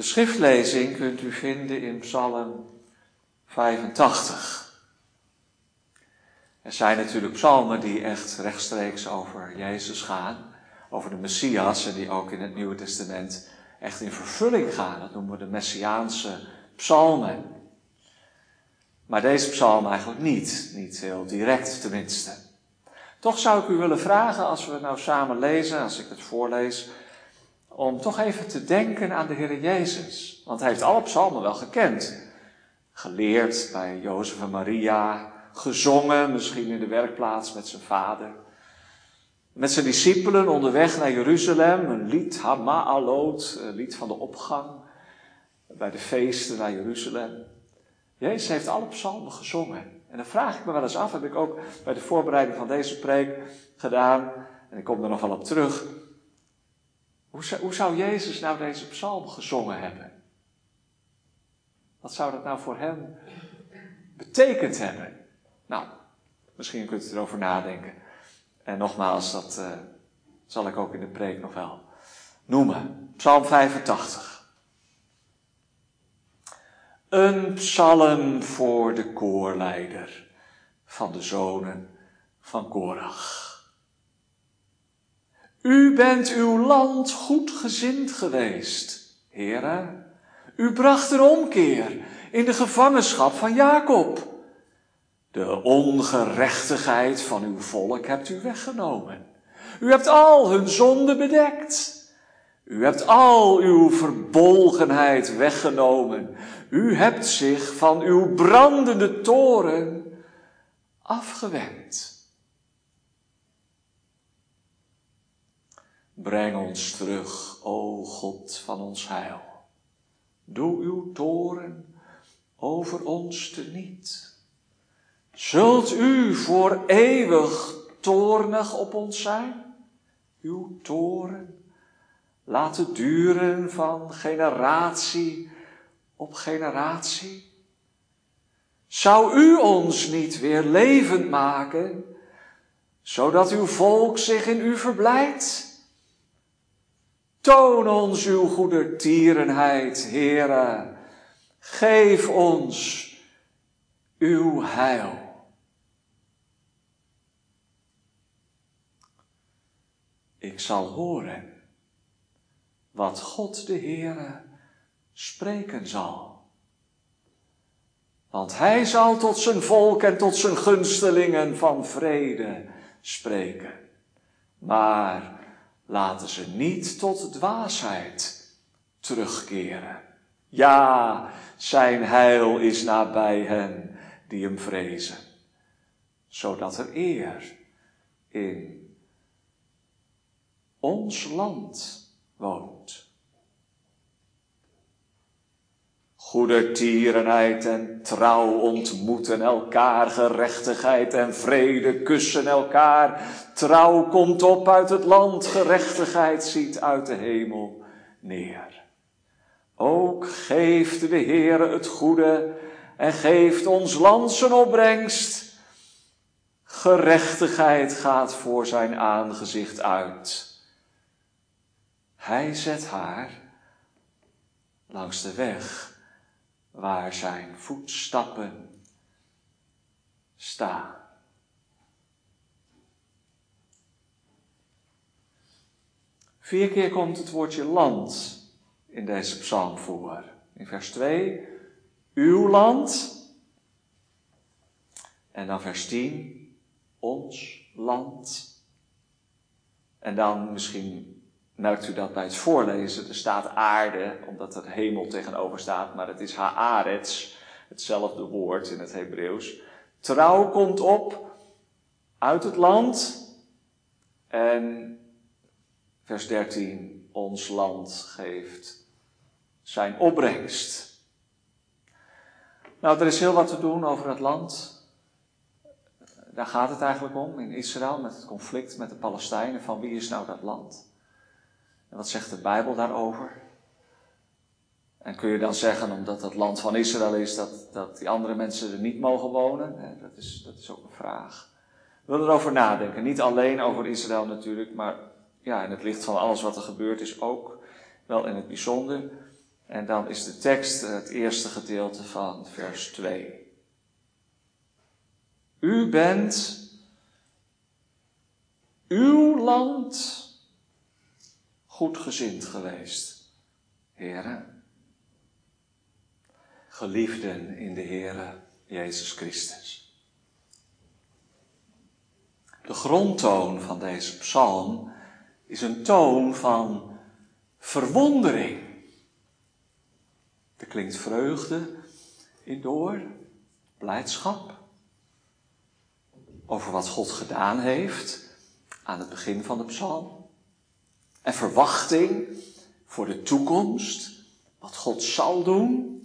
De schriftlezing kunt u vinden in Psalm 85. Er zijn natuurlijk psalmen die echt rechtstreeks over Jezus gaan, over de Messias en die ook in het Nieuwe Testament echt in vervulling gaan. Dat noemen we de Messiaanse psalmen. Maar deze psalm eigenlijk niet, niet heel direct tenminste. Toch zou ik u willen vragen, als we nou samen lezen, als ik het voorlees, om toch even te denken aan de Heer Jezus. Want hij heeft alle psalmen wel gekend. Geleerd bij Jozef en Maria, gezongen misschien in de werkplaats met zijn vader. Met zijn discipelen onderweg naar Jeruzalem, een lied, Hama'alot, een lied van de opgang, bij de feesten naar Jeruzalem. Jezus heeft alle psalmen gezongen. En dan vraag ik me wel eens af, heb ik ook bij de voorbereiding van deze preek gedaan, en ik kom er nog wel op terug. Hoe zou, Jezus nou deze psalm gezongen hebben? Wat zou dat nou voor hem betekend hebben? Nou, misschien kunt u erover nadenken. En nogmaals, dat uh, zal ik ook in de preek nog wel noemen. Psalm 85. Een psalm voor de koorleider van de zonen van Korach. U bent uw land goed gezind geweest, heren. U bracht een omkeer in de gevangenschap van Jacob. De ongerechtigheid van uw volk hebt u weggenomen. U hebt al hun zonde bedekt. U hebt al uw verbolgenheid weggenomen. U hebt zich van uw brandende toren afgewend. Breng ons terug, o God van ons heil. Doe uw toren over ons teniet. Zult u voor eeuwig toornig op ons zijn? Uw toren laat het duren van generatie op generatie. Zou u ons niet weer levend maken, zodat uw volk zich in u verblijdt? Toon ons uw goede tierenheid, Heere. Geef ons uw heil. Ik zal horen wat God de Heere spreken zal. Want hij zal tot zijn volk en tot zijn gunstelingen van vrede spreken. Maar laten ze niet tot dwaasheid terugkeren. Ja, zijn heil is nabij hen die hem vrezen, zodat er eer in ons land woont. Goedertierenheid en trouw ontmoeten elkaar, gerechtigheid en vrede kussen elkaar. Trouw komt op uit het land, gerechtigheid ziet uit de hemel neer. Ook geeft de Heere het goede en geeft ons land zijn opbrengst. Gerechtigheid gaat voor zijn aangezicht uit. Hij zet haar langs de weg waar zijn voetstappen staan. Vier keer komt het woordje land in deze psalm voor. In vers 2, uw land. En dan vers 10, ons land. En dan misschien merkt u dat bij het voorlezen. Er staat aarde, omdat er hemel tegenover staat, maar het is haaretz, hetzelfde woord in het Hebreeuws. Trouw komt op uit het land. En vers 13, ons land geeft zijn opbrengst. Nou, er is heel wat te doen over het land. Daar gaat het eigenlijk om in Israël met het conflict met de Palestijnen. Van wie is nou dat land? En wat zegt de Bijbel daarover? En kun je dan zeggen, omdat het land van Israël is, dat, dat die andere mensen er niet mogen wonen? Dat is, dat is ook een vraag. We willen erover nadenken. Niet alleen over Israël natuurlijk, maar ja, in het licht van alles wat er gebeurd is ook. Wel in het bijzonder. En dan is de tekst het eerste gedeelte van vers 2. U bent uw land goedgezind geweest, heren. Geliefden in de Heere Jezus Christus. De grondtoon van deze psalm is een toon van verwondering. Er klinkt vreugde in door, blijdschap over wat God gedaan heeft aan het begin van de psalm. En verwachting voor de toekomst, wat God zal doen.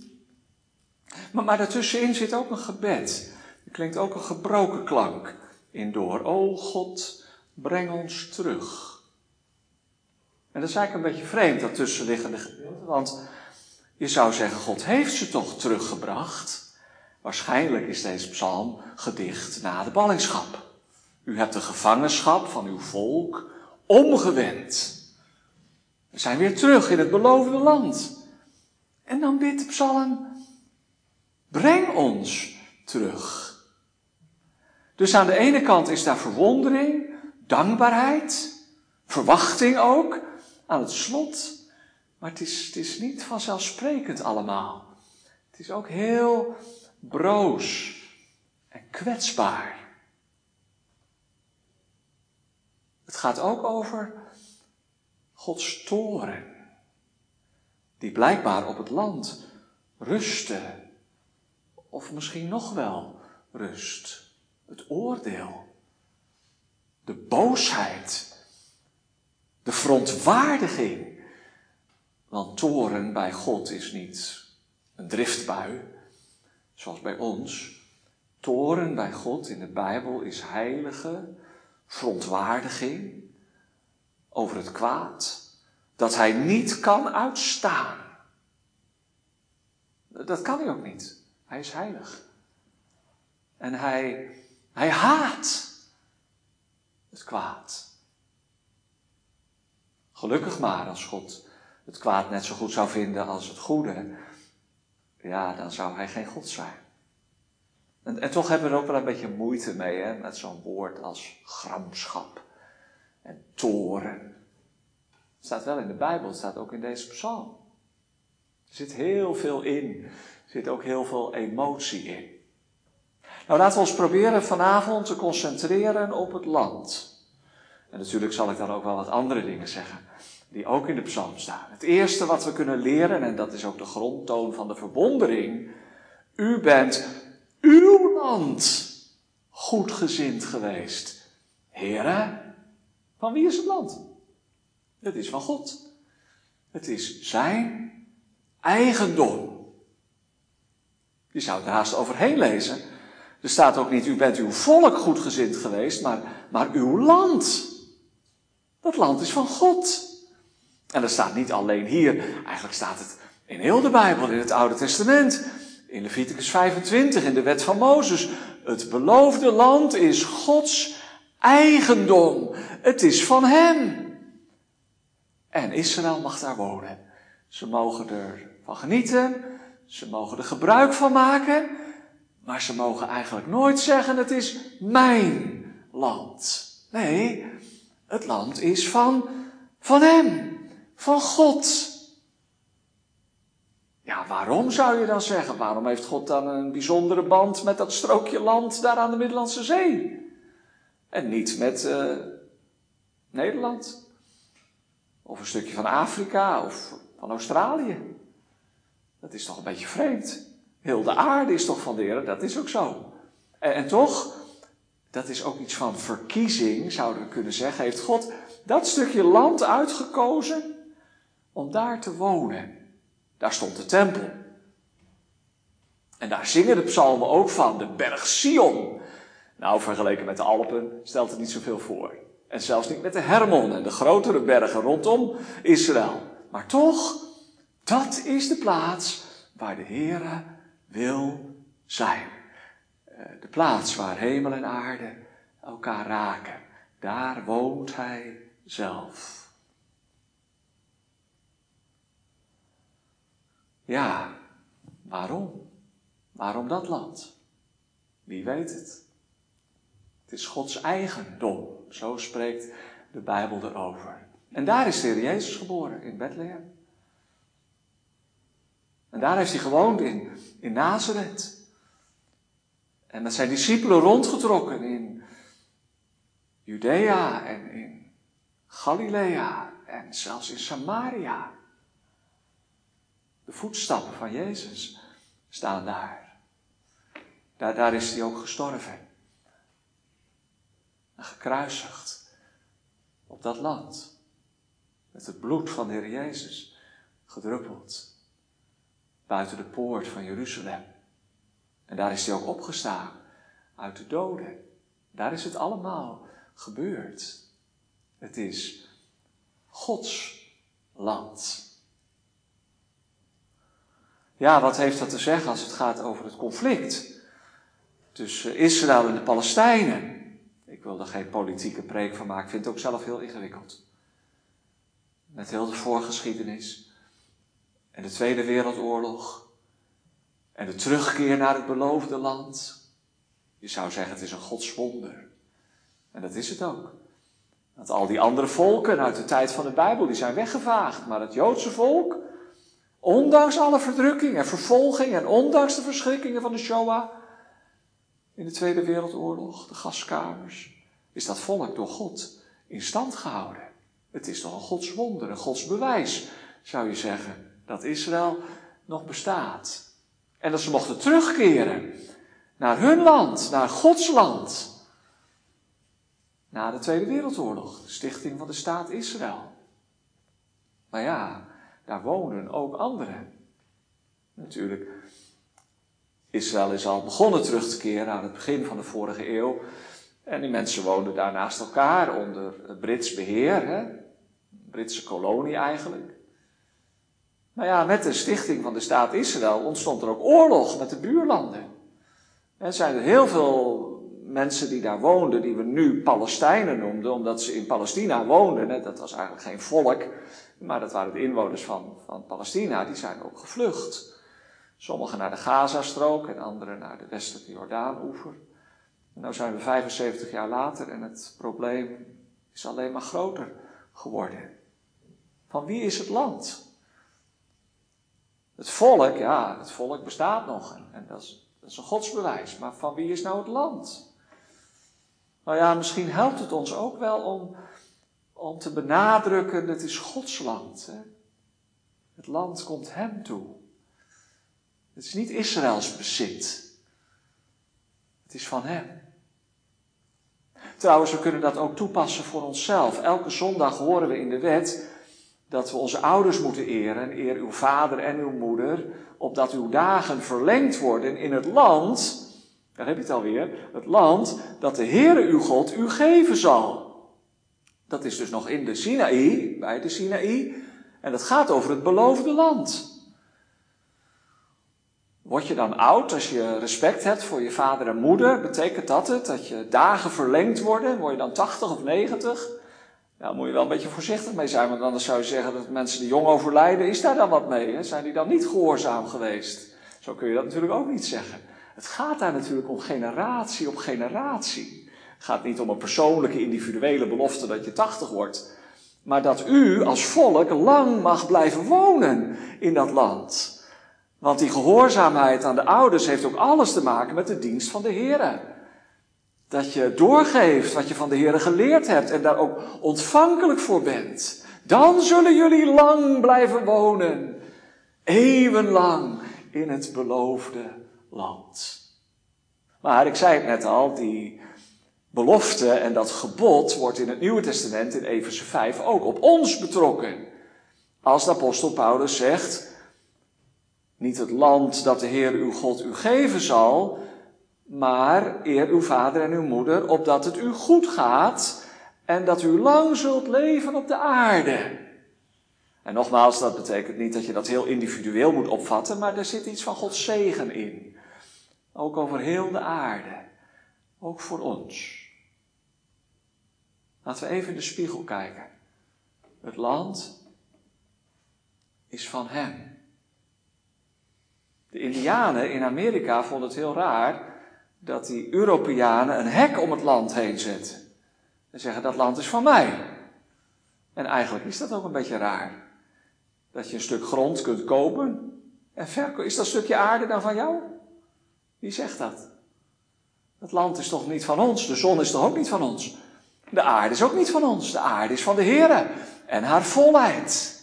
Maar, maar daartussenin zit ook een gebed. Er klinkt ook een gebroken klank in door. O God, breng ons terug. En dat is eigenlijk een beetje vreemd, dat tussenliggende gedeelte. Want je zou zeggen, God heeft ze toch teruggebracht. Waarschijnlijk is deze psalm gedicht na de ballingschap. U hebt de gevangenschap van uw volk omgewend. We zijn weer terug in het beloofde land. En dan bidt psalm, breng ons terug. Dus aan de ene kant is daar verwondering, dankbaarheid, verwachting ook aan het slot. Maar het is, het is niet vanzelfsprekend allemaal. Het is ook heel broos en kwetsbaar. Het gaat ook over Gods toren, die blijkbaar op het land rustte, of misschien nog wel rust. Het oordeel, de boosheid, de verontwaardiging. Want toren bij God is niet een driftbui, zoals bij ons. Toren bij God in de Bijbel is heilige verontwaardiging over het kwaad dat hij niet kan uitstaan. Dat kan hij ook niet. Hij is heilig. En hij, hij haat het kwaad. Gelukkig maar als God het kwaad net zo goed zou vinden als het goede. Ja, dan zou hij geen God zijn. En, toch hebben we er ook wel een beetje moeite mee, hè, met zo'n woord als gramschap en toren. Het staat wel in de Bijbel, het staat ook in deze psalm. Er zit heel veel in, er zit ook heel veel emotie in. Nou, laten we ons proberen vanavond te concentreren op het land. En natuurlijk zal ik dan ook wel wat andere dingen zeggen, die ook in de psalm staan. Het eerste wat we kunnen leren, en dat is ook de grondtoon van de verwondering, u bent uw land goedgezind geweest. Heren, van wie is het land? Het is van God. Het is zijn eigendom. Je zou het haast overheen lezen. Er staat ook niet, u bent uw volk goedgezind geweest, maar, maar uw land. Dat land is van God. En dat staat niet alleen hier, eigenlijk staat het in heel de Bijbel, in het Oude Testament. In Leviticus 25, in de wet van Mozes. Het beloofde land is Gods eigendom. Het is van Hem. En Israël mag daar wonen. Ze mogen ervan genieten. Ze mogen er gebruik van maken. Maar ze mogen eigenlijk nooit zeggen: het is mijn land. Nee, het land is van, van Hem, van God. Ja, waarom zou je dan zeggen? Waarom heeft God dan een bijzondere band met dat strookje land daar aan de Middellandse Zee? En niet met uh, Nederland? Of een stukje van Afrika of van Australië? Dat is toch een beetje vreemd. Heel de aarde is toch van de dat is ook zo. En, en toch, dat is ook iets van verkiezing, zouden we kunnen zeggen. Heeft God dat stukje land uitgekozen om daar te wonen? Daar stond de tempel. En daar zingen de psalmen ook van, de berg Sion. Nou, vergeleken met de Alpen stelt het niet zoveel voor. En zelfs niet met de Hermon en de grotere bergen rondom Israël. Maar toch, dat is de plaats waar de Heere wil zijn. Eh, de plaats waar hemel en aarde elkaar raken. Daar woont Hij zelf. Ja, waarom? Waarom dat land? Wie weet het? Is Gods eigendom. Zo spreekt de Bijbel erover. En daar is de Heer Jezus geboren, in Bethlehem. En daar heeft hij gewoond in, in Nazareth. En met zijn discipelen rondgetrokken in Judea en in Galilea en zelfs in Samaria. De voetstappen van Jezus staan daar. Daar, daar is hij ook gestorven. En gekruisigd op dat land. Met het bloed van de Heer Jezus gedruppeld. Buiten de poort van Jeruzalem. En daar is hij ook opgestaan uit de doden. Daar is het allemaal gebeurd. Het is Gods land. Ja, wat heeft dat te zeggen als het gaat over het conflict tussen Israël en de Palestijnen? Wil er geen politieke preek van maken, ik vind het ook zelf heel ingewikkeld. Met heel de voorgeschiedenis en de Tweede Wereldoorlog en de terugkeer naar het beloofde land. Je zou zeggen, het is een godswonder. En dat is het ook. Want al die andere volken uit de tijd van de Bijbel, die zijn weggevaagd. Maar het Joodse volk, ondanks alle verdrukking en vervolging en ondanks de verschrikkingen van de Shoah in de Tweede Wereldoorlog, de gaskamers, is dat volk door God in stand gehouden. Het is toch een godswonder, een godsbewijs, zou je zeggen, dat Israël nog bestaat. En dat ze mochten terugkeren naar hun land, naar Gods land. Na de Tweede Wereldoorlog, de stichting van de staat Israël. Maar ja, daar wonen ook anderen. Natuurlijk, Israël is al begonnen terug te keren aan het begin van de vorige eeuw. En die mensen woonden daar naast elkaar onder Brits beheer, hè? Britse kolonie eigenlijk. Maar ja, met de stichting van de staat Israël ontstond er ook oorlog met de buurlanden. Er zijn er heel veel mensen die daar woonden, die we nu Palestijnen noemden, omdat ze in Palestina woonden. Dat was eigenlijk geen volk, maar dat waren de inwoners van, van Palestina, die zijn ook gevlucht. Sommigen naar de Gazastrook en anderen naar de westelijke Jordaan-oever. En nu zijn we 75 jaar later en het probleem is alleen maar groter geworden. Van wie is het land? Het volk, ja, het volk bestaat nog en, en dat, is, dat is een godsbewijs. Maar van wie is nou het land? Nou ja, misschien helpt het ons ook wel om, om te benadrukken, het is Gods land. Hè? Het land komt Hem toe. Het is niet Israëls bezit. Het is van Hem. Trouwens, we kunnen dat ook toepassen voor onszelf. Elke zondag horen we in de wet dat we onze ouders moeten eren. Eer uw vader en uw moeder, opdat uw dagen verlengd worden in het land daar heb je het alweer. Het land dat de Heere uw God u geven zal. Dat is dus nog in de Sinaï, bij de Sinaï. En dat gaat over het beloofde land. Word je dan oud als je respect hebt voor je vader en moeder? Betekent dat het? Dat je dagen verlengd worden? Word je dan 80 of 90? Nou, moet je wel een beetje voorzichtig mee zijn, want anders zou je zeggen dat mensen die jong overlijden, is daar dan wat mee? Hè? Zijn die dan niet gehoorzaam geweest? Zo kun je dat natuurlijk ook niet zeggen. Het gaat daar natuurlijk om generatie op generatie. Het gaat niet om een persoonlijke, individuele belofte dat je 80 wordt. Maar dat u als volk lang mag blijven wonen in dat land. Want die gehoorzaamheid aan de ouders heeft ook alles te maken met de dienst van de Heer. Dat je doorgeeft wat je van de Heer geleerd hebt en daar ook ontvankelijk voor bent. Dan zullen jullie lang blijven wonen. Eeuwenlang in het beloofde land. Maar ik zei het net al, die belofte en dat gebod wordt in het Nieuwe Testament in Efeze 5 ook op ons betrokken. Als de apostel Paulus zegt, niet het land dat de Heer uw God u geven zal, maar eer uw vader en uw moeder, opdat het u goed gaat en dat u lang zult leven op de aarde. En nogmaals, dat betekent niet dat je dat heel individueel moet opvatten, maar er zit iets van Gods zegen in. Ook over heel de aarde. Ook voor ons. Laten we even in de spiegel kijken. Het land is van Hem. Indianen in Amerika vonden het heel raar dat die Europeanen een hek om het land heen zetten. En zeggen dat land is van mij. En eigenlijk is dat ook een beetje raar. Dat je een stuk grond kunt kopen en verkopen. Is dat stukje aarde dan van jou? Wie zegt dat? Het land is toch niet van ons? De zon is toch ook niet van ons? De aarde is ook niet van ons. De aarde is van de Heer en haar volheid.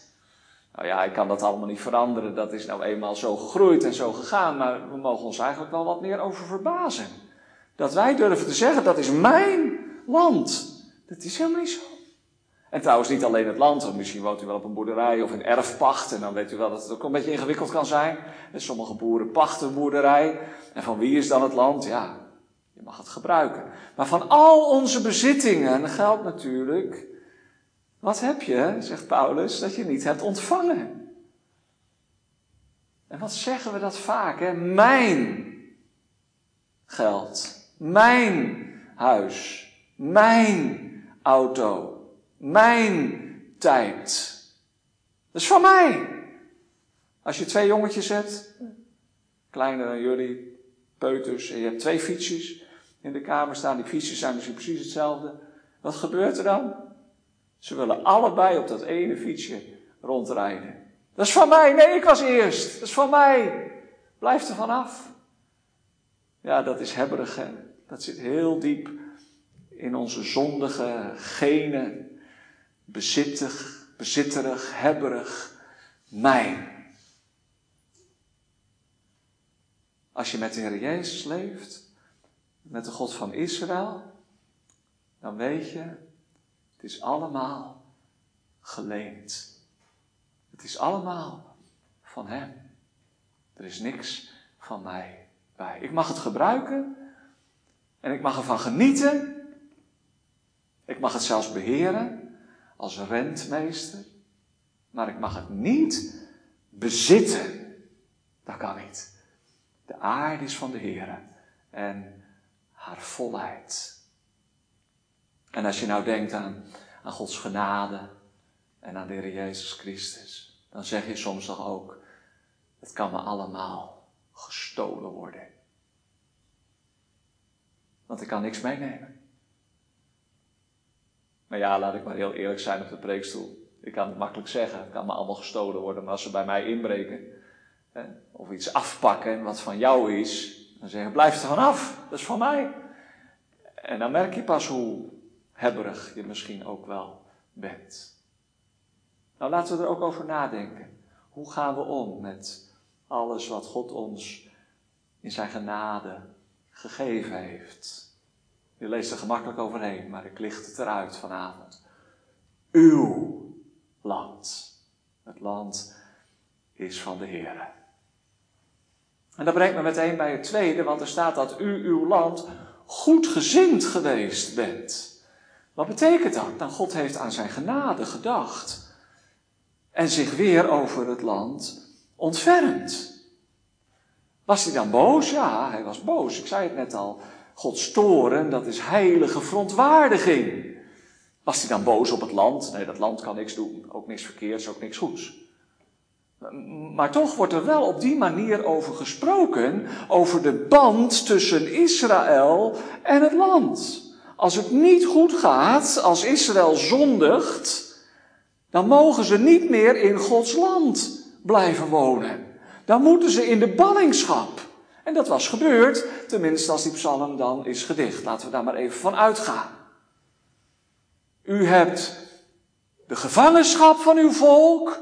Nou ja, ik kan dat allemaal niet veranderen. Dat is nou eenmaal zo gegroeid en zo gegaan. Maar we mogen ons eigenlijk wel wat meer over verbazen. Dat wij durven te zeggen, dat is mijn land. Dat is helemaal niet zo. En trouwens niet alleen het land, want misschien woont u wel op een boerderij of in erfpacht. En dan weet u wel dat het ook een beetje ingewikkeld kan zijn. En sommige boeren pachten een boerderij. En van wie is dan het land? Ja, je mag het gebruiken. Maar van al onze bezittingen geldt natuurlijk wat heb je, zegt Paulus, dat je niet hebt ontvangen? En wat zeggen we dat vaak, hè? Mijn geld, mijn huis, mijn auto, mijn tijd. Dat is van mij. Als je twee jongetjes hebt, kleiner dan jullie, peuters, en je hebt twee fietsjes in de kamer staan, die fietsjes zijn misschien precies hetzelfde. Wat gebeurt er dan? Ze willen allebei op dat ene fietsje rondrijden. Dat is van mij. Nee, ik was eerst. Dat is van mij. Blijf er vanaf. Ja, dat is hebberig. Hè? Dat zit heel diep in onze zondige genen. Bezittig, bezitterig, hebberig. Mijn. Als je met de Heer Jezus leeft, met de God van Israël, dan weet je, het is allemaal geleend. Het is allemaal van Hem. Er is niks van mij bij. Ik mag het gebruiken en ik mag ervan genieten. Ik mag het zelfs beheren als rentmeester. Maar ik mag het niet bezitten. Dat kan niet. De aarde is van de Heer en haar volheid. En als je nou denkt aan, aan Gods genade en aan de Heer Jezus Christus, dan zeg je soms toch ook, het kan me allemaal gestolen worden. Want ik kan niks meenemen. Maar ja, laat ik maar heel eerlijk zijn op de preekstoel. Ik kan het makkelijk zeggen, het kan me allemaal gestolen worden, maar als ze bij mij inbreken, hè, of iets afpakken wat van jou is, dan zeggen blijf er vanaf, dat is van mij. En dan merk je pas hoe hebberig je misschien ook wel bent. Nou, laten we er ook over nadenken. Hoe gaan we om met alles wat God ons in zijn genade gegeven heeft? Je leest er gemakkelijk overheen, maar ik licht het eruit vanavond. Uw land. Het land is van de Heer. En dat brengt me meteen bij het tweede, want er staat dat u uw land goed gezind geweest bent. Wat betekent dat? Nou, God heeft aan zijn genade gedacht en zich weer over het land ontfermd. Was hij dan boos? Ja, hij was boos. Ik zei het net al. Gods toren, dat is heilige verontwaardiging. Was hij dan boos op het land? Nee, dat land kan niks doen. Ook niks verkeerds, ook niks goeds. Maar toch wordt er wel op die manier over gesproken, over de band tussen Israël en het land. Als het niet goed gaat, als Israël zondigt, dan mogen ze niet meer in Gods land blijven wonen. Dan moeten ze in de ballingschap. En dat was gebeurd, tenminste als die psalm dan is gedicht. Laten we daar maar even van uitgaan. U hebt de gevangenschap van uw volk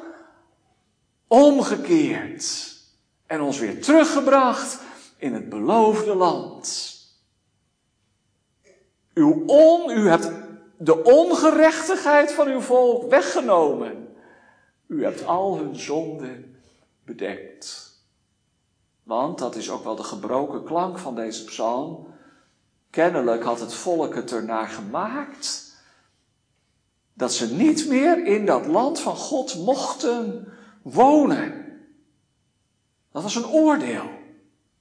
omgekeerd en ons weer teruggebracht in het beloofde land. Uw on, u hebt de ongerechtigheid van uw volk weggenomen. U hebt al hun zonden bedekt. Want, dat is ook wel de gebroken klank van deze psalm, kennelijk had het volk het ernaar gemaakt dat ze niet meer in dat land van God mochten wonen. Dat was een oordeel.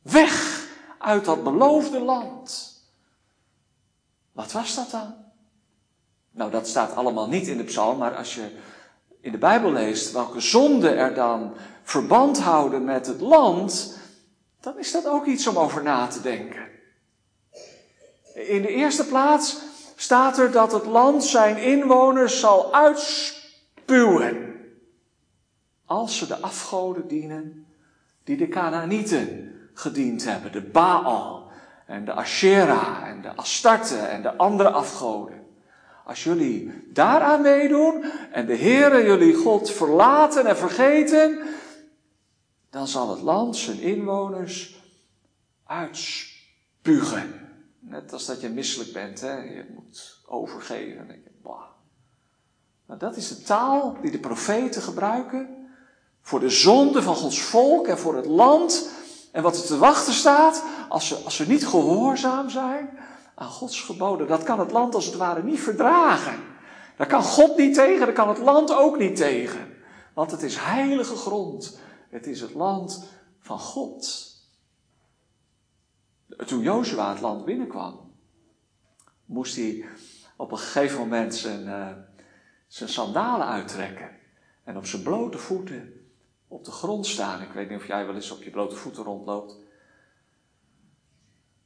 Weg uit dat beloofde land. Wat was dat dan? Nou, dat staat allemaal niet in de psalm, maar als je in de Bijbel leest welke zonden er dan verband houden met het land, dan is dat ook iets om over na te denken. In de eerste plaats staat er dat het land zijn inwoners zal uitspuwen. Als ze de afgoden dienen die de Canaanieten gediend hebben. De Baal en de Asherah en de Astarte en de andere afgoden. Als jullie daaraan meedoen en de Heere jullie God verlaten en vergeten, dan zal het land zijn inwoners uitspugen. Net als dat je misselijk bent, hè? je moet overgeven. denk je, bah. Nou, dat is de taal die de profeten gebruiken voor de zonde van Gods volk en voor het land en wat er te wachten staat als ze, als ze niet gehoorzaam zijn aan Gods geboden. Dat kan het land als het ware niet verdragen. Daar kan God niet tegen, daar kan het land ook niet tegen. Want het is heilige grond. Het is het land van God. Toen Jozua het land binnenkwam, moest hij op een gegeven moment zijn, uh, zijn sandalen uittrekken. En op zijn blote voeten op de grond staan. Ik weet niet of jij wel eens op je blote voeten rondloopt.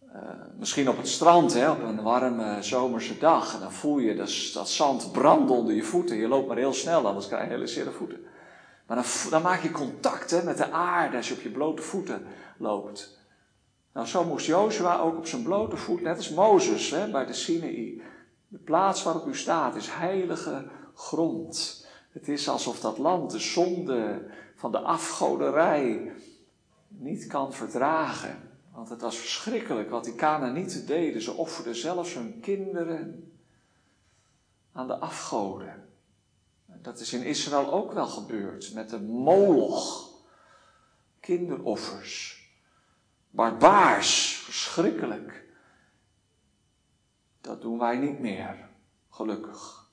Uh, misschien op het strand, hè, op een warme zomerse dag. En dan voel je dat, dat zand branden onder je voeten. Je loopt maar heel snel, anders krijg je hele zere voeten. Maar dan, dan maak je contact hè, met de aarde als je op je blote voeten loopt. Nou, zo moest Jozua ook op zijn blote voet, net als Mozes hè, bij de Sinaï. De plaats waarop u staat is heilige grond. Het is alsof dat land de zonde van de afgoderij niet kan verdragen. Want het was verschrikkelijk wat die Canaanieten deden. Ze offerden zelfs hun kinderen aan de afgoden. Dat is in Israël ook wel gebeurd met de moloch. Kinderoffers. Barbaars, verschrikkelijk. Dat doen wij niet meer, gelukkig.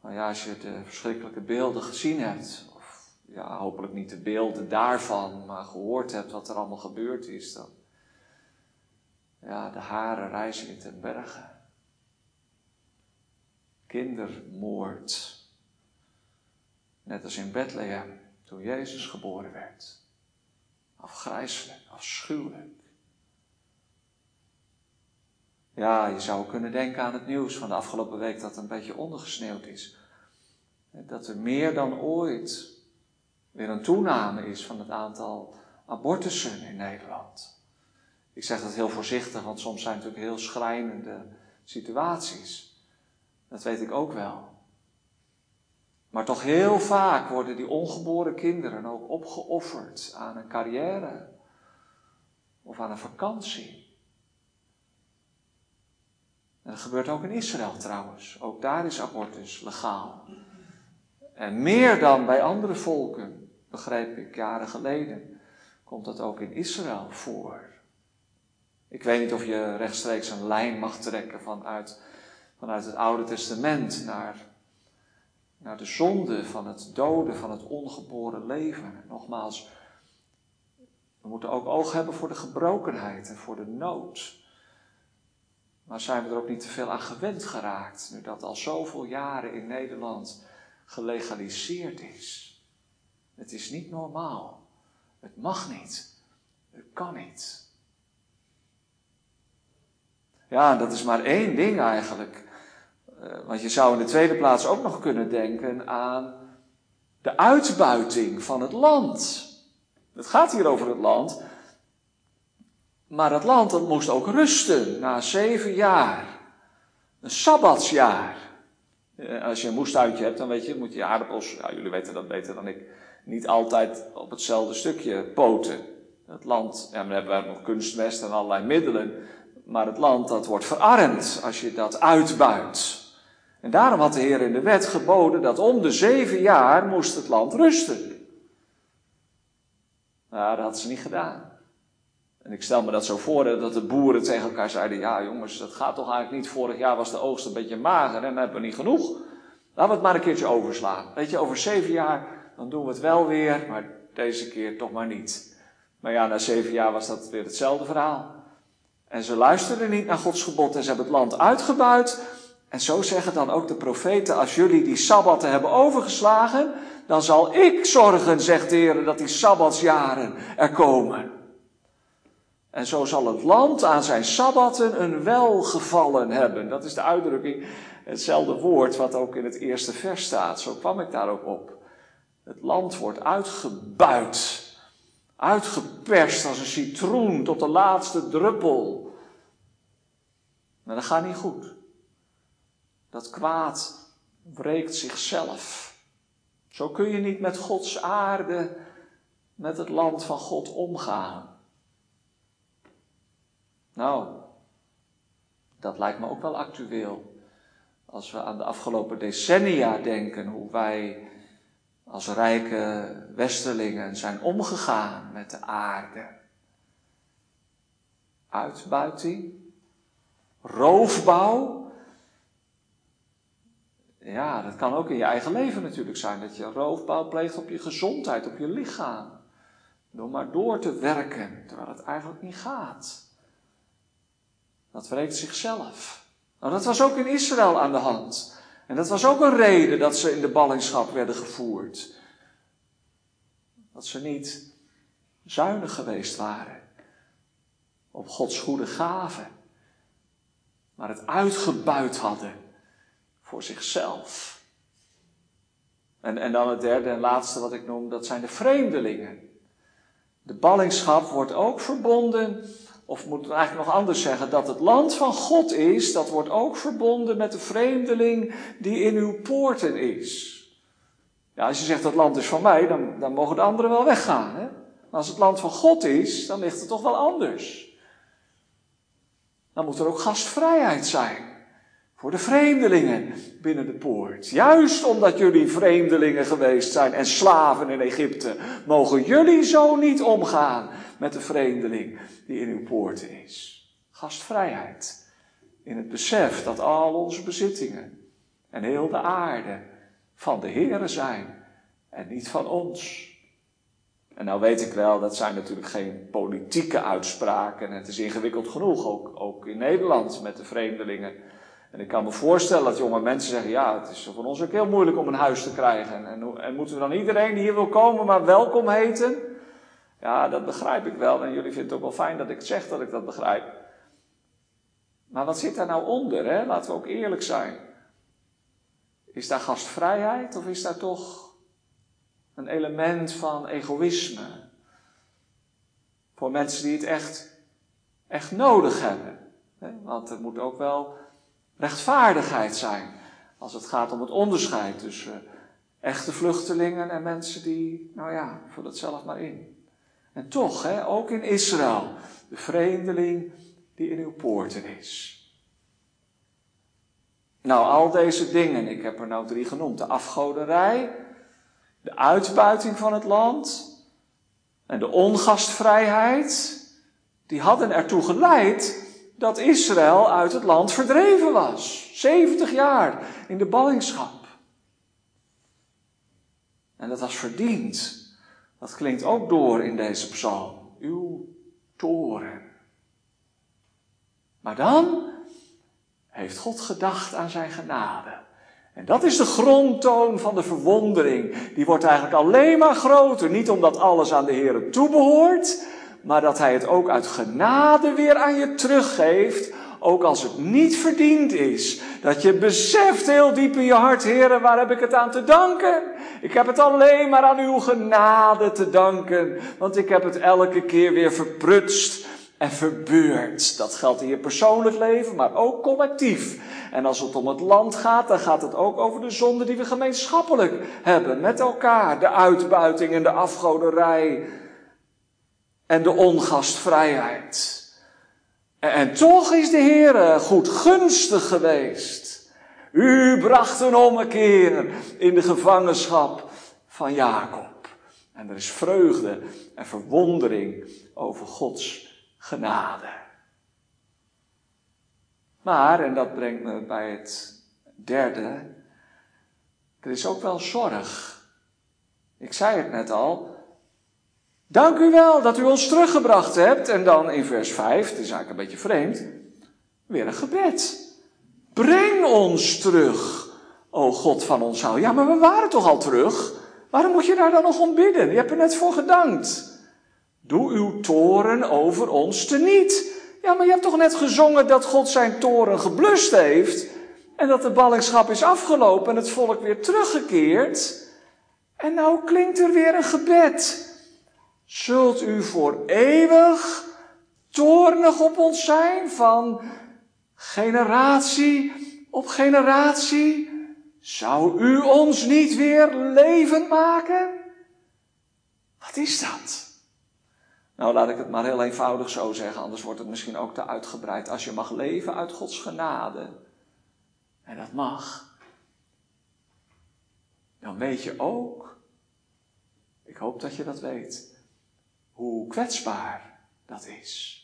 Maar ja, als je de verschrikkelijke beelden gezien hebt, ja, hopelijk niet de beelden daarvan, maar gehoord hebt wat er allemaal gebeurd is, dan. Ja, de haren reizen in ten bergen. Kindermoord. Net als in Bethlehem, toen Jezus geboren werd. Afgrijselijk, afschuwelijk. Ja, je zou kunnen denken aan het nieuws van de afgelopen week dat een beetje ondergesneeuwd is. Dat er meer dan ooit weer een toename is van het aantal abortussen in Nederland. Ik zeg dat heel voorzichtig, want soms zijn het natuurlijk heel schrijnende situaties. Dat weet ik ook wel. Maar toch heel vaak worden die ongeboren kinderen ook opgeofferd aan een carrière of aan een vakantie. En dat gebeurt ook in Israël trouwens. Ook daar is abortus legaal. En meer dan bij andere volken, begreep ik jaren geleden, komt dat ook in Israël voor. Ik weet niet of je rechtstreeks een lijn mag trekken vanuit, vanuit het Oude Testament naar naar de zonde van het doden van het ongeboren leven. Nogmaals, we moeten ook oog hebben voor de gebrokenheid en voor de nood. Maar zijn we er ook niet te veel aan gewend geraakt, nu dat al zoveel jaren in Nederland gelegaliseerd is? Het is niet normaal. Het mag niet. Het kan niet. Ja, dat is maar één ding eigenlijk eh, want je zou in de tweede plaats ook nog kunnen denken aan de uitbuiting van het land. Het gaat hier over het land. Maar het land moest ook rusten na zeven jaar. Een sabbatsjaar. Eh, als je een moestuintje hebt, dan weet je, moet je aardappels, ja, jullie weten dat beter dan ik, niet altijd op hetzelfde stukje poten. Het land, ja, dan hebben we nog kunstmest en allerlei middelen. Maar het land dat wordt verarmd als je dat uitbuit. En daarom had de Heer in de wet geboden dat om de zeven jaar moest het land rusten. Nou, dat hadden ze niet gedaan. En ik stel me dat zo voor dat de boeren tegen elkaar zeiden: Ja, jongens, dat gaat toch eigenlijk niet. Vorig jaar was de oogst een beetje mager en hebben we niet genoeg. Laten we het maar een keertje overslaan. Weet je, over zeven jaar dan doen we het wel weer, maar deze keer toch maar niet. Maar ja, na zeven jaar was dat weer hetzelfde verhaal. En ze luisterden niet naar Gods gebod en ze hebben het land uitgebuit. En zo zeggen dan ook de profeten, als jullie die sabbatten hebben overgeslagen, dan zal ik zorgen, zegt de dat die sabbatsjaren er komen. En zo zal het land aan zijn sabbatten een welgevallen hebben. Dat is de uitdrukking, hetzelfde woord wat ook in het eerste vers staat. Zo kwam ik daar ook op. Het land wordt uitgebuit, uitgeperst als een citroen tot de laatste druppel. Maar dat gaat niet goed. Dat kwaad wreekt zichzelf. Zo kun je niet met Gods aarde, met het land van God omgaan. Nou, dat lijkt me ook wel actueel. Als we aan de afgelopen decennia denken, hoe wij als rijke westerlingen zijn omgegaan met de aarde. Uitbuiting, roofbouw. Ja, dat kan ook in je eigen leven natuurlijk zijn, dat je roofbouw pleegt op je gezondheid, op je lichaam. Door maar door te werken, terwijl het eigenlijk niet gaat. Dat wreekt zichzelf. Nou, dat was ook in Israël aan de hand. En dat was ook een reden dat ze in de ballingschap werden gevoerd. Dat ze niet zuinig geweest waren op Gods goede gaven, maar het uitgebuit hadden voor zichzelf. En, en dan het derde en laatste wat ik noem, dat zijn de vreemdelingen. De ballingschap wordt ook verbonden of moet ik eigenlijk nog anders zeggen, dat het land van God is, dat wordt ook verbonden met de vreemdeling die in uw poorten is. Ja, als je zegt dat land is van mij, dan, dan mogen de anderen wel weggaan. Hè? Maar als het land van God is, dan ligt het toch wel anders. Dan moet er ook gastvrijheid zijn voor de vreemdelingen binnen de poort. Juist omdat jullie vreemdelingen geweest zijn en slaven in Egypte, mogen jullie zo niet omgaan met de vreemdeling die in uw poorten is. Gastvrijheid. In het besef dat al onze bezittingen en heel de aarde van de Heere zijn en niet van ons. En nou weet ik wel, dat zijn natuurlijk geen politieke uitspraken. Het is ingewikkeld genoeg, ook, ook in Nederland met de vreemdelingen. En ik kan me voorstellen dat jonge mensen zeggen, ja, het is voor ons ook heel moeilijk om een huis te krijgen. En, en, en moeten we dan iedereen die hier wil komen maar welkom heten? Ja, dat begrijp ik wel. En jullie vinden het ook wel fijn dat ik zeg dat ik dat begrijp. Maar wat zit daar nou onder? Hè? Laten we ook eerlijk zijn. Is daar gastvrijheid of is daar toch een element van egoïsme? Voor mensen die het echt, echt nodig hebben. Want er moet ook wel rechtvaardigheid zijn als het gaat om het onderscheid tussen echte vluchtelingen en mensen die, nou ja, vul het zelf maar in. En toch, hè, ook in Israël, de vreemdeling die in uw poorten is. Nou, al deze dingen, ik heb er nou drie genoemd: de afgoderij, de uitbuiting van het land en de ongastvrijheid, die hadden ertoe geleid dat Israël uit het land verdreven was. 70 jaar in de ballingschap. En dat was verdiend. Dat klinkt ook door in deze psalm. Uw toren. Maar dan heeft God gedacht aan zijn genade. En dat is de grondtoon van de verwondering. Die wordt eigenlijk alleen maar groter. Niet omdat alles aan de Heer toebehoort, maar dat Hij het ook uit genade weer aan je teruggeeft ook als het niet verdiend is. Dat je beseft heel diep in je hart, heren, waar heb ik het aan te danken? Ik heb het alleen maar aan uw genade te danken, want ik heb het elke keer weer verprutst en verbeurd. Dat geldt in je persoonlijk leven, maar ook collectief. En als het om het land gaat, dan gaat het ook over de zonde die we gemeenschappelijk hebben met elkaar. De uitbuiting en de afgoderij en de ongastvrijheid. En toch is de Heer goed gunstig geweest. U bracht een ommekeer in de gevangenschap van Jacob. En er is vreugde en verwondering over Gods genade. Maar, en dat brengt me bij het derde, er is ook wel zorg. Ik zei het net al, Dank u wel dat u ons teruggebracht hebt. En dan in vers 5, het is eigenlijk een beetje vreemd, weer een gebed. Breng ons terug, o God van ons hou. Ja, maar we waren toch al terug? Waarom moet je daar dan nog om bidden? Je hebt er net voor gedankt. Doe uw toren over ons teniet. Ja, maar je hebt toch net gezongen dat God zijn toren geblust heeft. En dat de ballingschap is afgelopen en het volk weer teruggekeerd. En nou klinkt er weer een gebed. Zult u voor eeuwig toornig op ons zijn van generatie op generatie? Zou u ons niet weer levend maken? Wat is dat? Nou, laat ik het maar heel eenvoudig zo zeggen, anders wordt het misschien ook te uitgebreid. Als je mag leven uit Gods genade, en dat mag, dan weet je ook, ik hoop dat je dat weet, hoe kwetsbaar dat is.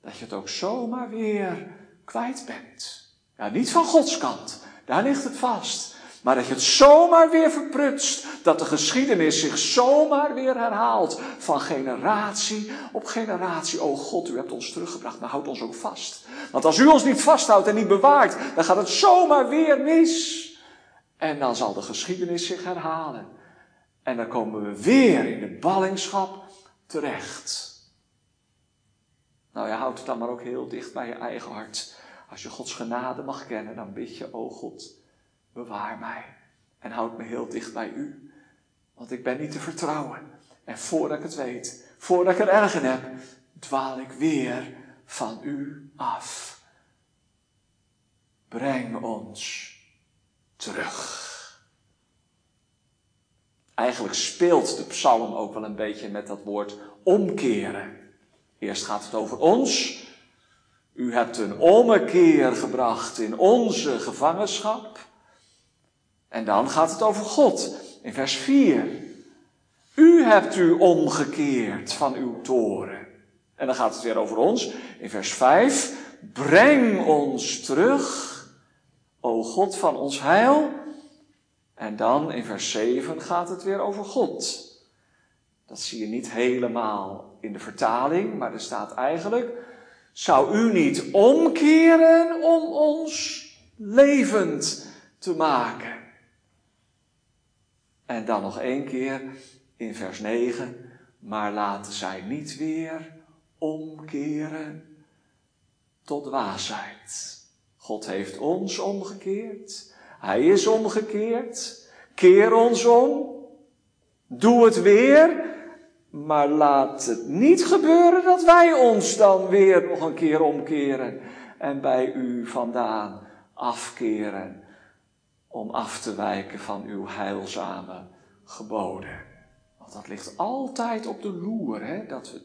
Dat je het ook zomaar weer kwijt bent. Ja, niet van Gods kant, daar ligt het vast. Maar dat je het zomaar weer verprutst. Dat de geschiedenis zich zomaar weer herhaalt. Van generatie op generatie. Oh God, u hebt ons teruggebracht, maar houd ons ook vast. Want als u ons niet vasthoudt en niet bewaart, dan gaat het zomaar weer mis. En dan zal de geschiedenis zich herhalen. En dan komen we weer in de ballingschap terecht. Nou, je houdt het dan maar ook heel dicht bij je eigen hart. Als je Gods genade mag kennen, dan bid je, oh God, bewaar mij en houd me heel dicht bij u. Want ik ben niet te vertrouwen. En voordat ik het weet, voordat ik er erg in heb, dwaal ik weer van u af. Breng ons terug. Eigenlijk speelt de psalm ook wel een beetje met dat woord omkeren. Eerst gaat het over ons. U hebt een ommekeer gebracht in onze gevangenschap. En dan gaat het over God in vers 4. U hebt u omgekeerd van uw toren. En dan gaat het weer over ons in vers 5. Breng ons terug, o God van ons heil. En dan in vers 7 gaat het weer over God. Dat zie je niet helemaal in de vertaling, maar er staat eigenlijk: Zou u niet omkeren om ons levend te maken? En dan nog één keer in vers 9. Maar laten zij niet weer omkeren tot dwaasheid. God heeft ons omgekeerd. Hij is omgekeerd. Keer ons om. Doe het weer. Maar laat het niet gebeuren dat wij ons dan weer nog een keer omkeren en bij u vandaan afkeren om af te wijken van uw heilzame geboden. Want dat ligt altijd op de loer, hè? dat we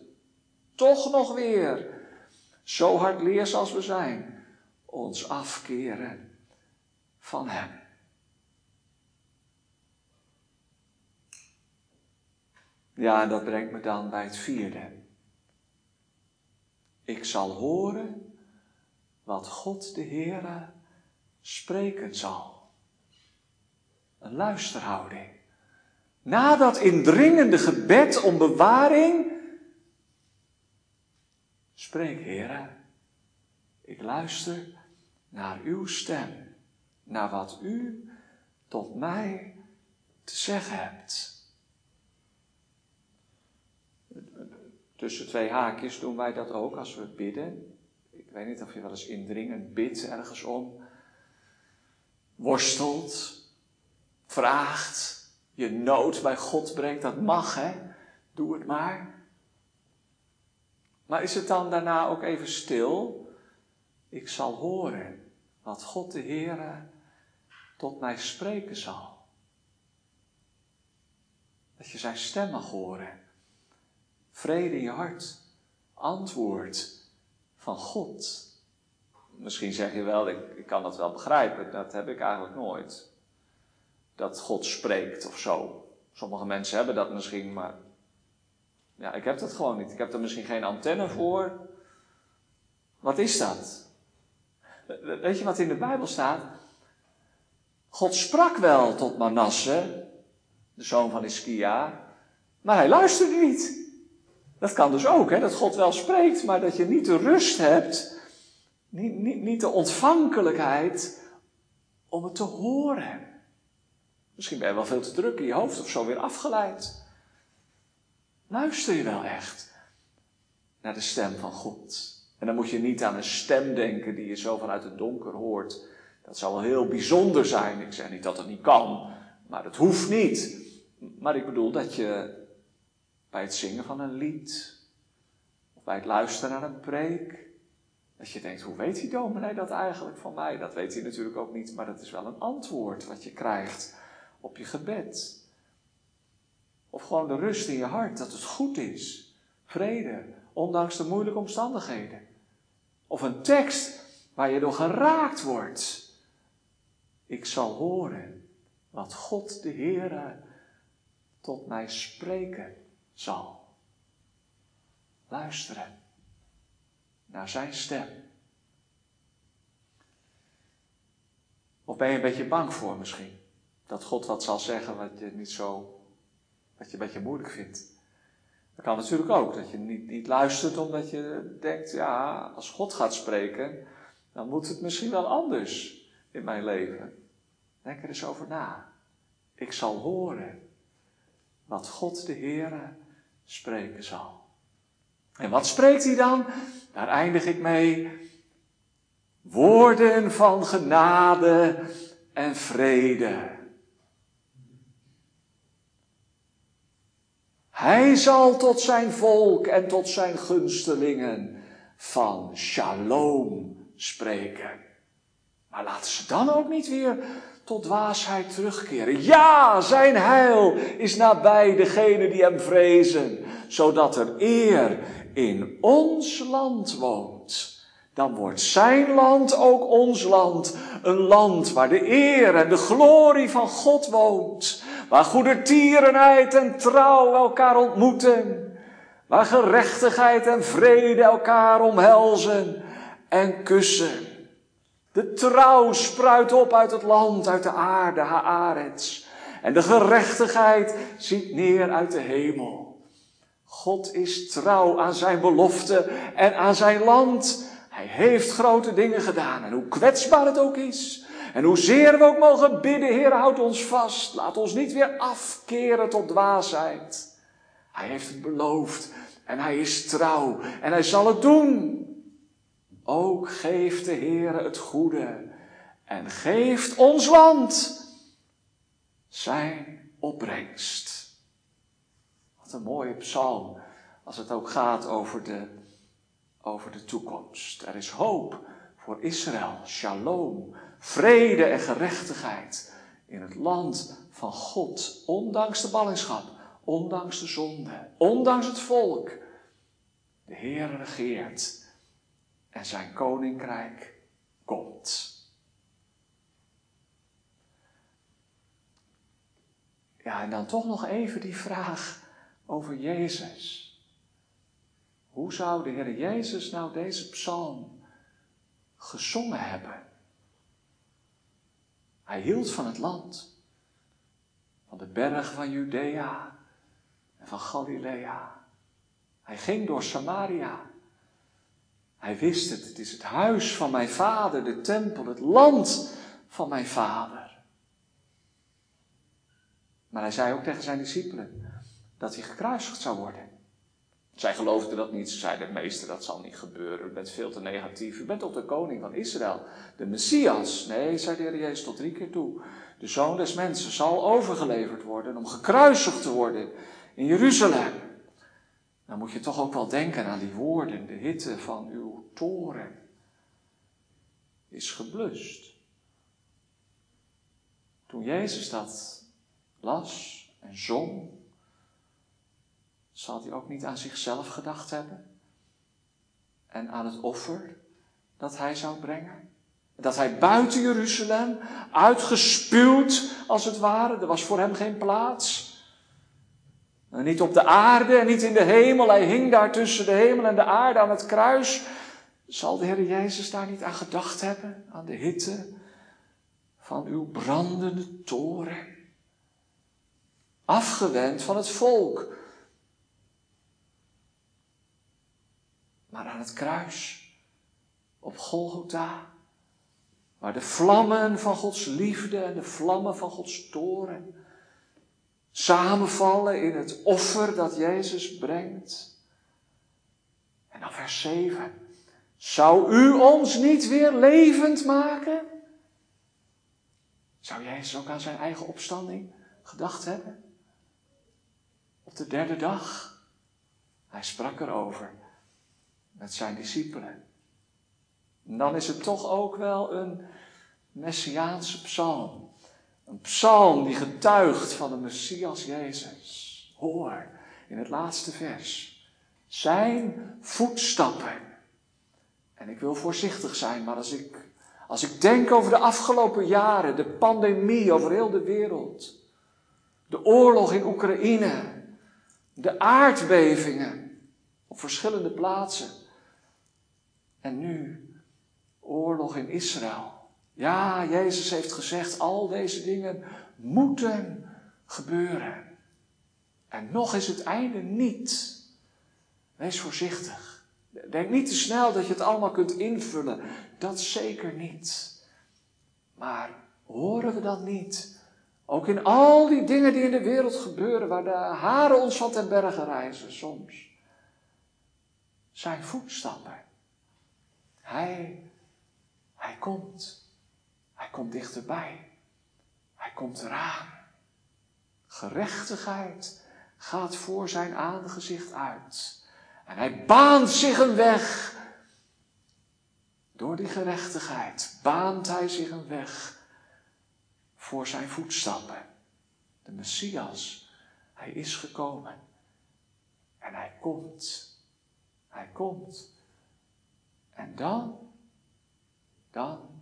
toch nog weer, zo hard leers als we zijn, ons afkeren van Hem. Ja, en dat brengt me dan bij het vierde. Ik zal horen wat God de Heere spreken zal een luisterhouding. Na dat indringende gebed om bewaring, spreek Heer, ik luister naar uw stem, naar wat u tot mij te zeggen hebt. Tussen twee haakjes doen wij dat ook als we bidden. Ik weet niet of je wel eens indringend bidt ergens om, worstelt, vraagt, je nood bij God brengt, dat mag hè, doe het maar. Maar is het dan daarna ook even stil? Ik zal horen wat God de Heere tot mij spreken zal. Dat je zijn stem mag horen. Vrede in je hart. Antwoord van God. Misschien zeg je wel, ik, ik kan dat wel begrijpen. Dat heb ik eigenlijk nooit dat God spreekt of zo. Sommige mensen hebben dat misschien, maar ja, ik heb dat gewoon niet. Ik heb er misschien geen antenne voor. Wat is dat? Weet je wat in de Bijbel staat? God sprak wel tot Manasse, de zoon van Iskia, maar hij luisterde niet. Dat kan dus ook, hè, dat God wel spreekt, maar dat je niet de rust hebt, niet, niet, niet de ontvankelijkheid om het te horen. Misschien ben je wel veel te druk in je hoofd of zo weer afgeleid. Luister je wel echt naar de stem van God? En dan moet je niet aan een stem denken die je zo vanuit het donker hoort. Dat zou wel heel bijzonder zijn. Ik zeg niet dat het niet kan, maar dat hoeft niet. Maar ik bedoel dat je bij het zingen van een lied, of bij het luisteren naar een preek, dat je denkt, hoe weet die dominee dat eigenlijk van mij? Dat weet hij natuurlijk ook niet, maar dat is wel een antwoord wat je krijgt op je gebed. Of gewoon de rust in je hart, dat het goed is. Vrede, ondanks de moeilijke omstandigheden. Of een tekst waar je door geraakt wordt. Ik zal horen wat God de Heere tot mij spreken zal. Luisteren naar zijn stem. Of ben je een beetje bang voor misschien? Dat God wat zal zeggen wat je niet zo, wat je een beetje moeilijk vindt. Dat kan natuurlijk ook, dat je niet, niet luistert omdat je denkt, ja, als God gaat spreken, dan moet het misschien wel anders in mijn leven. Denk er eens over na. Ik zal horen wat God de Heere spreken zal. En wat spreekt hij dan? Daar eindig ik mee. Woorden van genade en vrede. Hij zal tot zijn volk en tot zijn gunstelingen van shalom spreken. Maar laten ze dan ook niet weer tot dwaasheid terugkeren. Ja, zijn heil is nabij degene die hem vrezen, zodat er eer in ons land woont. Dan wordt zijn land ook ons land. Een land waar de eer en de glorie van God woont. Waar goedertierenheid en trouw elkaar ontmoeten. Waar gerechtigheid en vrede elkaar omhelzen en kussen. De trouw spruit op uit het land, uit de aarde, Haaretz. En de gerechtigheid ziet neer uit de hemel. God is trouw aan zijn belofte en aan zijn land. Hij heeft grote dingen gedaan. En hoe kwetsbaar het ook is. En hoezeer we ook mogen bidden, Heer, houd ons vast. Laat ons niet weer afkeren tot dwaasheid. Hij heeft het beloofd. En hij is trouw. En hij zal het doen. Ook geeft de Heer het goede en geeft ons land zijn opbrengst. Wat een mooie psalm als het ook gaat over de, over de toekomst. Er is hoop voor Israël, shalom, vrede en gerechtigheid in het land van God, ondanks de ballingschap, ondanks de zonde, ondanks het volk. De Heer regeert en zijn koninkrijk komt. Ja, en dan toch nog even die vraag over Jezus. Hoe zou de Heer Jezus nou deze psalm gezongen hebben? Hij hield van het land, van de berg van Judea en van Galilea. Hij ging door Samaria hij wist het, het is het huis van mijn vader, de tempel, het land van mijn vader. Maar hij zei ook tegen zijn discipelen dat hij gekruisigd zou worden. Zij geloofden dat niet. Ze zeiden, meester, dat zal niet gebeuren. U bent veel te negatief. U bent toch de koning van Israël, de Messias. Nee, zei de Heer Jezus tot drie keer toe. De zoon des mensen zal overgeleverd worden om gekruisigd te worden in Jeruzalem. Dan moet je toch ook wel denken aan die woorden. De hitte van uw toren is geblust. Toen Jezus dat las en zong, zal hij ook niet aan zichzelf gedacht hebben en aan het offer dat hij zou brengen. Dat hij buiten Jeruzalem, uitgespuwd als het ware, er was voor hem geen plaats. Niet op de aarde en niet in de hemel. Hij hing daar tussen de hemel en de aarde aan het kruis. Zal de Heer Jezus daar niet aan gedacht hebben? Aan de hitte van uw brandende toren? Afgewend van het volk. Maar aan het kruis, op Golgotha, waar de vlammen van Gods liefde en de vlammen van Gods toren samenvallen in het offer dat Jezus brengt. En dan vers 7. Zou u ons niet weer levend maken? Zou Jezus ook aan zijn eigen opstanding gedacht hebben? Op de derde dag. Hij sprak erover met zijn discipelen. En dan is het toch ook wel een messiaanse psalm. Een psalm die getuigt van de Messias Jezus. Hoor in het laatste vers. Zijn voetstappen. En ik wil voorzichtig zijn, maar als ik, als ik denk over de afgelopen jaren, de pandemie over heel de wereld, de oorlog in Oekraïne, de aardbevingen op verschillende plaatsen en nu oorlog in Israël. Ja, Jezus heeft gezegd, al deze dingen moeten gebeuren. En nog is het einde niet. Wees voorzichtig. Denk niet te snel dat je het allemaal kunt invullen. Dat zeker niet. Maar horen we dat niet? Ook in al die dingen die in de wereld gebeuren, waar de haren ons van ten bergen reizen soms. Zijn voetstappen. Hij, hij komt. Hij komt dichterbij. Hij komt eraan. Gerechtigheid gaat voor zijn aangezicht uit. En hij baant zich een weg. Door die gerechtigheid baant hij zich een weg voor zijn voetstappen. De Messias, hij is gekomen. En hij komt. Hij komt. En dan, dan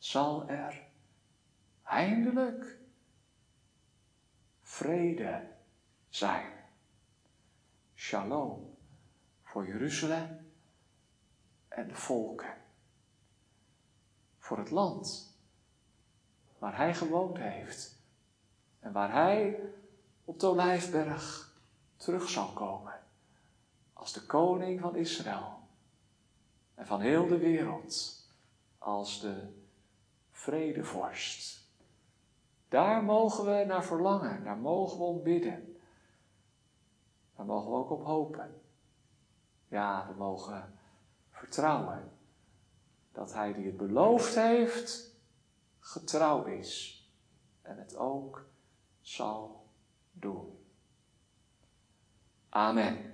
zal er eindelijk vrede zijn. Shalom voor Jeruzalem en de volken. Voor het land waar hij gewoond heeft en waar hij op de Olijfberg terug zal komen als de koning van Israël en van heel de wereld als de vredevorst. Daar mogen we naar verlangen, daar mogen we om bidden. Daar mogen we ook op hopen. Ja, we mogen vertrouwen dat Hij die het beloofd heeft, getrouw is en het ook zal doen. Amen.